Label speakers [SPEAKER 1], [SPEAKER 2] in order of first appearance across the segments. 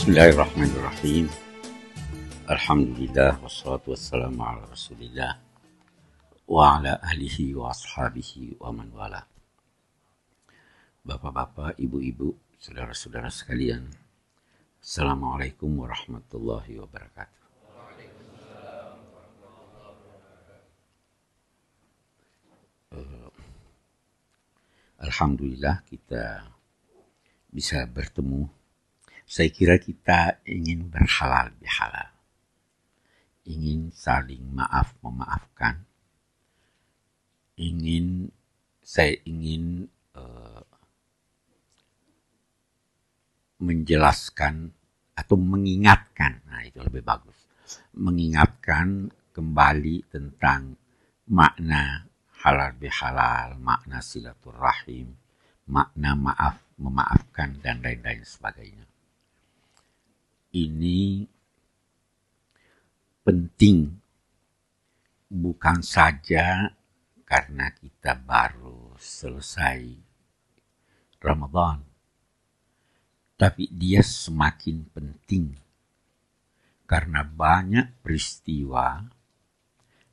[SPEAKER 1] Bismillahirrahmanirrahim. Alhamdulillah wassalatu wassalamu ala Rasulillah wa ala alihi wa ashabihi wa man wala. Bapak-bapak, ibu-ibu, saudara-saudara sekalian. Assalamualaikum warahmatullahi wabarakatuh. Eh, Alhamdulillah kita bisa bertemu saya kira kita ingin berhalal bihalal. Ingin saling maaf memaafkan. Ingin saya ingin uh, menjelaskan atau mengingatkan. Nah, itu lebih bagus. Mengingatkan kembali tentang makna halal bihalal, makna silaturahim, makna maaf, memaafkan dan lain-lain sebagainya ini penting bukan saja karena kita baru selesai Ramadan, tapi dia semakin penting karena banyak peristiwa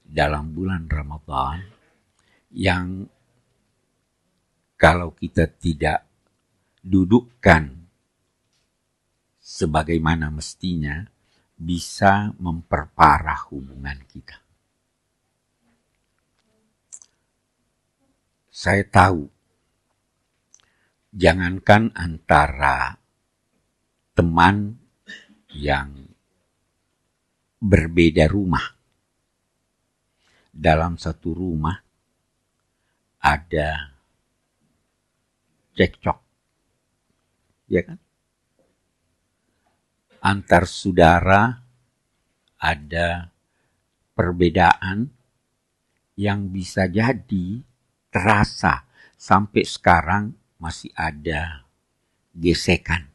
[SPEAKER 1] dalam bulan Ramadan yang kalau kita tidak dudukkan sebagaimana mestinya bisa memperparah hubungan kita. Saya tahu, jangankan antara teman yang berbeda rumah, dalam satu rumah ada cekcok, ya kan? Antar saudara ada perbedaan yang bisa jadi terasa sampai sekarang masih ada gesekan.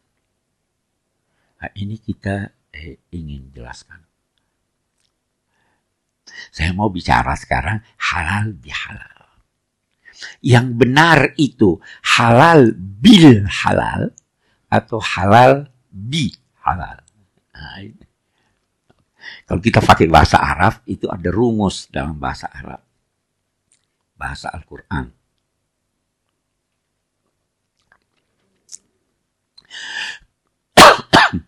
[SPEAKER 1] Nah, ini kita eh, ingin jelaskan. Saya mau bicara sekarang halal bihalal. Yang benar itu halal bil halal atau halal bi halal. Kalau kita pakai bahasa Arab, itu ada rumus dalam bahasa Arab. Bahasa Al-Quran.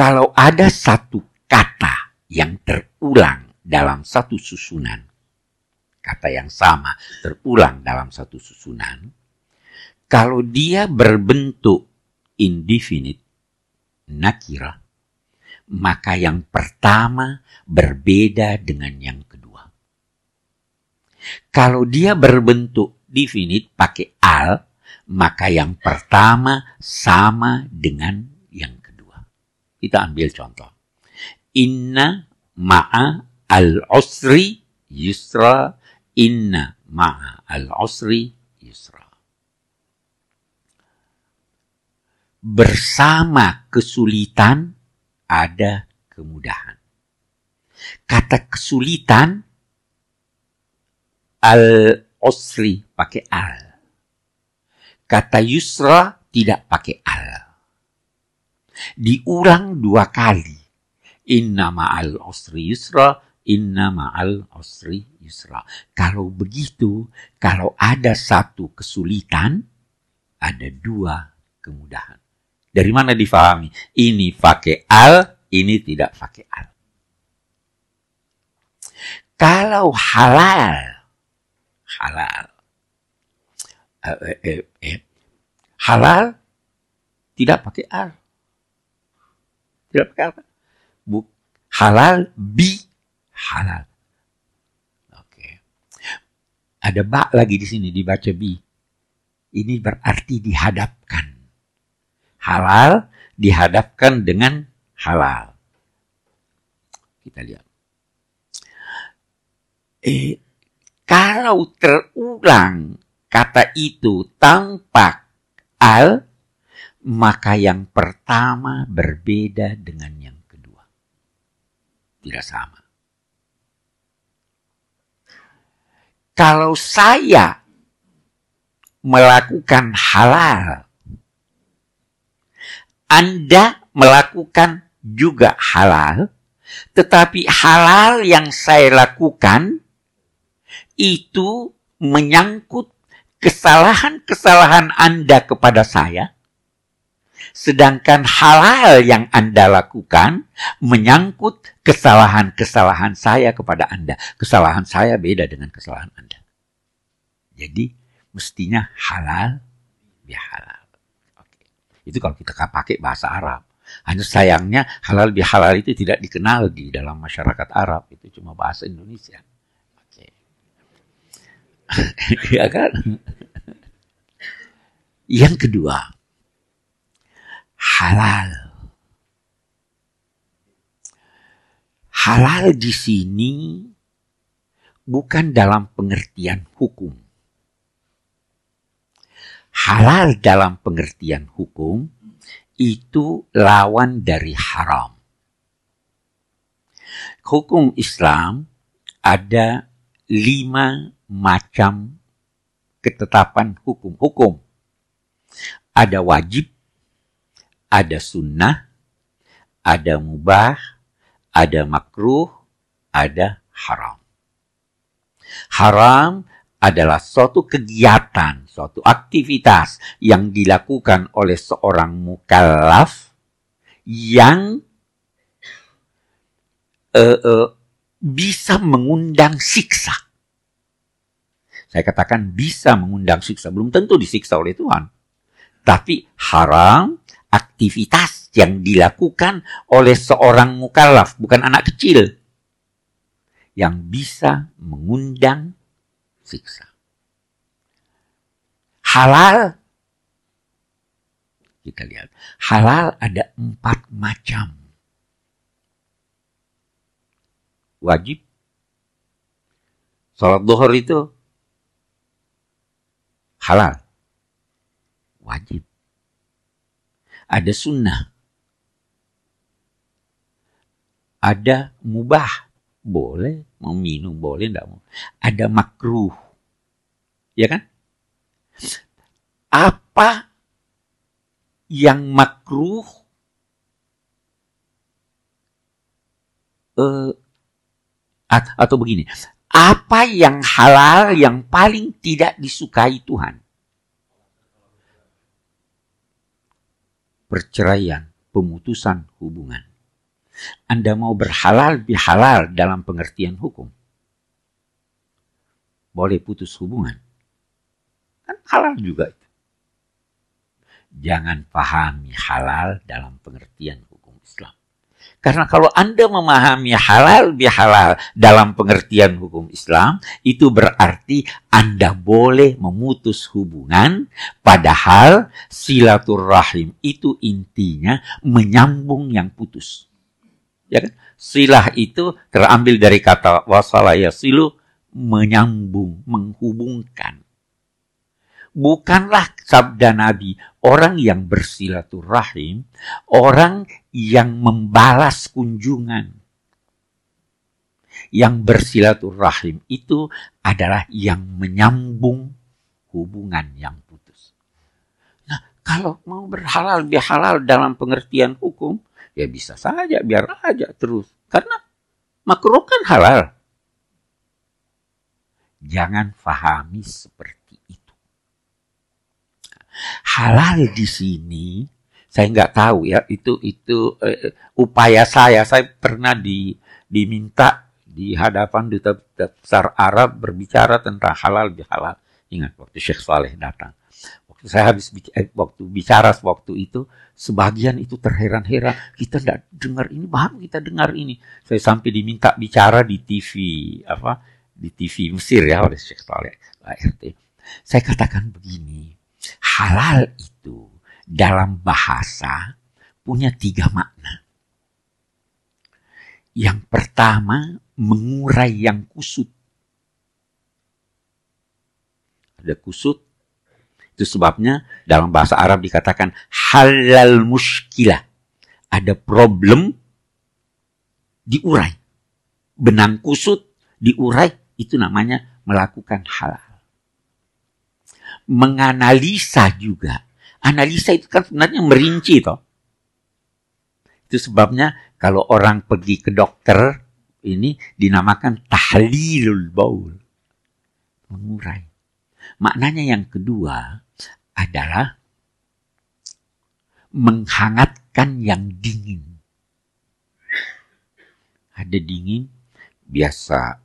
[SPEAKER 1] Kalau ada satu kata yang terulang dalam satu susunan, kata yang sama terulang dalam satu susunan, kalau dia berbentuk indefinite, nakira, maka yang pertama berbeda dengan yang kedua. Kalau dia berbentuk definite pakai al, maka yang pertama sama dengan yang kedua. Kita ambil contoh. Inna ma'a al-usri yusra. Inna ma'a al-usri yusra. bersama kesulitan ada kemudahan. Kata kesulitan al-usri pakai al. Kata yusra tidak pakai al. Diulang dua kali. Inna ma'al usri yusra, inna ma'al usri yusra. Kalau begitu, kalau ada satu kesulitan, ada dua kemudahan. Dari mana difahami? Ini pakai al, ini tidak pakai al. Kalau halal, halal, eh, eh, eh, eh, halal tidak pakai al. Tidak pakai al. Buk, halal bi halal. Oke. Ada bak lagi di sini dibaca bi. Ini berarti dihadapkan halal dihadapkan dengan halal. Kita lihat. Eh, kalau terulang kata itu tanpa al, maka yang pertama berbeda dengan yang kedua. Tidak sama. Kalau saya melakukan halal anda melakukan juga halal, tetapi halal yang saya lakukan itu menyangkut kesalahan-kesalahan Anda kepada saya, sedangkan halal yang Anda lakukan menyangkut kesalahan-kesalahan saya kepada Anda. Kesalahan saya beda dengan kesalahan Anda. Jadi mestinya halal bihalal. Oke. Itu kalau kita pakai bahasa Arab. Hanya sayangnya halal bihalal itu tidak dikenal di dalam masyarakat Arab. Itu cuma bahasa Indonesia. Oke. ya kan? Yang kedua, halal. Halal di sini bukan dalam pengertian hukum. Halal dalam pengertian hukum itu lawan dari haram. Hukum Islam ada lima macam ketetapan hukum. Hukum ada wajib, ada sunnah, ada mubah, ada makruh, ada haram. Haram adalah suatu kegiatan, suatu aktivitas yang dilakukan oleh seorang mukallaf yang uh, uh, bisa mengundang siksa. Saya katakan bisa mengundang siksa, belum tentu disiksa oleh Tuhan. Tapi haram aktivitas yang dilakukan oleh seorang mukallaf, bukan anak kecil, yang bisa mengundang siksa. Halal, kita lihat, halal ada empat macam. Wajib. Salat duhur itu halal. Wajib. Ada sunnah. Ada mubah boleh, mau minum boleh, enggak mau. Ada makruh. Ya kan? Apa yang makruh uh, atau begini, apa yang halal yang paling tidak disukai Tuhan? Perceraian, pemutusan hubungan. Anda mau berhalal bihalal dalam pengertian hukum. Boleh putus hubungan. Kan halal juga itu. Jangan pahami halal dalam pengertian hukum Islam. Karena kalau Anda memahami halal bihalal dalam pengertian hukum Islam, itu berarti Anda boleh memutus hubungan, padahal silaturahim itu intinya menyambung yang putus. Ya kan? Silah itu terambil dari kata wasala ya silu menyambung, menghubungkan. Bukanlah sabda Nabi orang yang bersilaturahim, orang yang membalas kunjungan. Yang bersilaturahim itu adalah yang menyambung hubungan yang putus. Nah, kalau mau berhalal bihalal dalam pengertian hukum, ya bisa saja biar aja terus. Karena makruh kan halal. Jangan fahami seperti itu. Halal di sini saya nggak tahu ya itu itu uh, upaya saya saya pernah di diminta di hadapan duta besar Arab berbicara tentang halal bihalal. Ingat waktu Syekh Saleh datang saya habis bicara, eh, waktu bicara waktu itu sebagian itu terheran-heran kita tidak dengar ini baru kita dengar ini? Saya sampai diminta bicara di TV apa di TV Mesir ya oleh Syekh Saleh ART saya katakan begini halal itu dalam bahasa punya tiga makna. Yang pertama mengurai yang kusut. Ada kusut itu sebabnya dalam bahasa Arab dikatakan halal muskilah. Ada problem diurai. Benang kusut diurai itu namanya melakukan halal. Menganalisa juga. Analisa itu kan sebenarnya merinci toh. Itu sebabnya kalau orang pergi ke dokter ini dinamakan tahlilul baul. Mengurai. Maknanya yang kedua adalah menghangatkan yang dingin. Ada dingin, biasa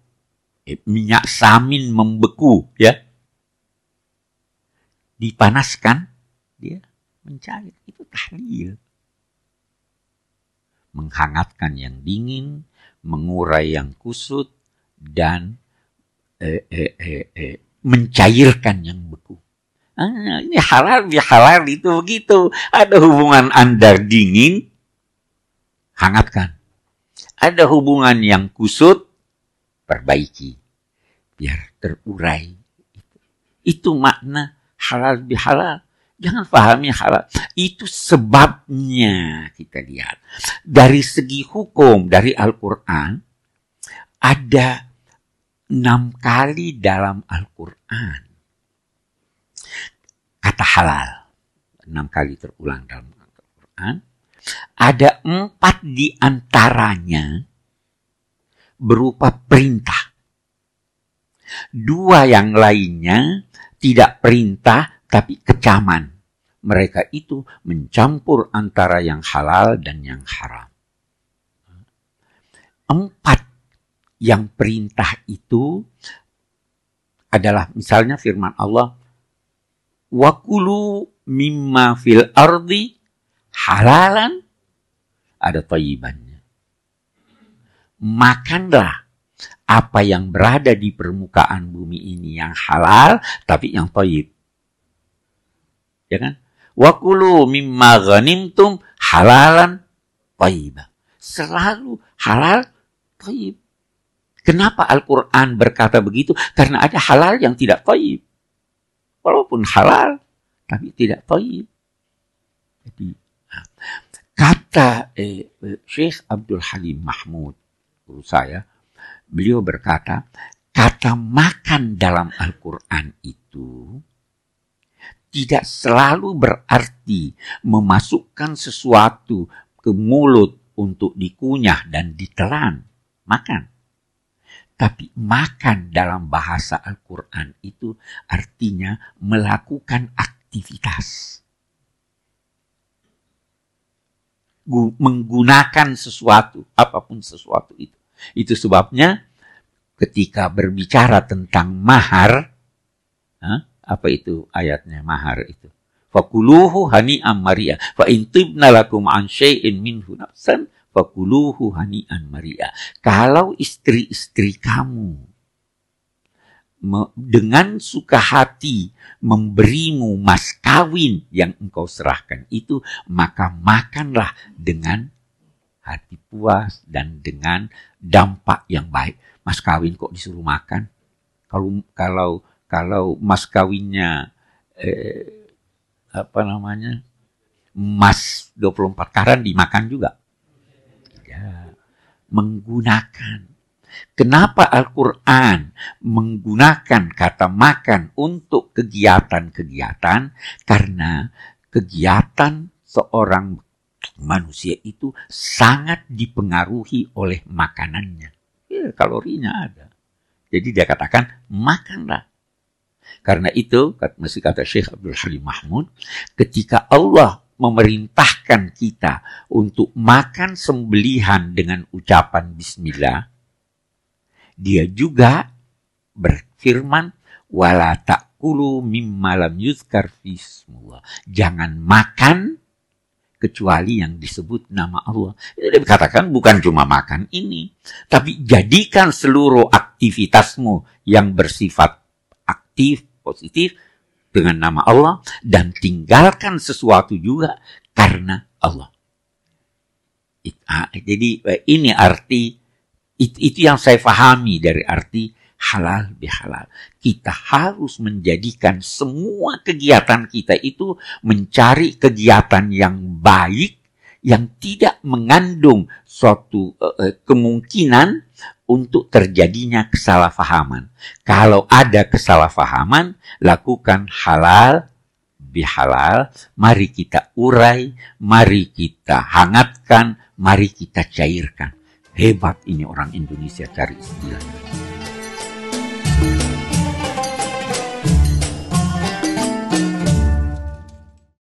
[SPEAKER 1] eh, minyak samin membeku ya. Dipanaskan, dia mencair. Itu tahlil. Menghangatkan yang dingin, mengurai yang kusut, dan eh, eh, eh, eh, mencairkan yang beku. Ah, ini halal, ya halal itu begitu. Ada hubungan Anda dingin, hangatkan. Ada hubungan yang kusut, perbaiki. Biar terurai. Itu, makna halal bihalal. Jangan pahami halal. Itu sebabnya kita lihat. Dari segi hukum, dari Al-Quran, ada enam kali dalam Al-Quran kata halal. Enam kali terulang dalam Al-Quran. Ada empat di antaranya berupa perintah. Dua yang lainnya tidak perintah tapi kecaman. Mereka itu mencampur antara yang halal dan yang haram. Empat yang perintah itu adalah misalnya firman Allah wakulu mimma fil ardi halalan ada tayyibannya. Makanlah apa yang berada di permukaan bumi ini yang halal tapi yang tayyib. Ya kan? Wakulu mimma ghanimtum halalan tayyiban. Selalu halal tayyib. Kenapa Al-Quran berkata begitu? Karena ada halal yang tidak tayyib walaupun halal tapi tidak toib. Jadi kata eh, Syekh Abdul Halim Mahmud guru saya, beliau berkata kata makan dalam Al-Quran itu tidak selalu berarti memasukkan sesuatu ke mulut untuk dikunyah dan ditelan. Makan. Tapi makan dalam bahasa Al-Quran itu artinya melakukan aktivitas. Menggunakan sesuatu, apa pun sesuatu itu. Itu sebabnya ketika berbicara tentang mahar, apa itu ayatnya mahar itu? Fakuluhu hani amaria. Fa intibna lakum an syai'in minhu nafsan fakuluhu hani'an maria. Kalau istri-istri kamu dengan suka hati memberimu mas kawin yang engkau serahkan itu, maka makanlah dengan hati puas dan dengan dampak yang baik. Mas kawin kok disuruh makan? Kalau kalau kalau mas kawinnya eh, apa namanya? Mas 24 karan dimakan juga menggunakan. Kenapa Al-Quran menggunakan kata makan untuk kegiatan-kegiatan? Karena kegiatan seorang manusia itu sangat dipengaruhi oleh makanannya. Ya, kalorinya ada. Jadi dia katakan, makanlah. Karena itu, masih kata Syekh Abdul Halim Mahmud, ketika Allah memerintahkan kita untuk makan sembelihan dengan ucapan bismillah, dia juga berfirman wala takulu mimma yuzkar fismullah. Jangan makan kecuali yang disebut nama Allah. Dia dikatakan bukan cuma makan ini, tapi jadikan seluruh aktivitasmu yang bersifat aktif, positif, dengan nama Allah dan tinggalkan sesuatu juga karena Allah. Ah, jadi eh, ini arti it, itu yang saya pahami dari arti halal bihalal. Kita harus menjadikan semua kegiatan kita itu mencari kegiatan yang baik yang tidak mengandung suatu uh, uh, kemungkinan untuk terjadinya kesalahpahaman. Kalau ada kesalahpahaman, lakukan halal bihalal, mari kita urai, mari kita hangatkan, mari kita cairkan. Hebat ini orang Indonesia cari istilah.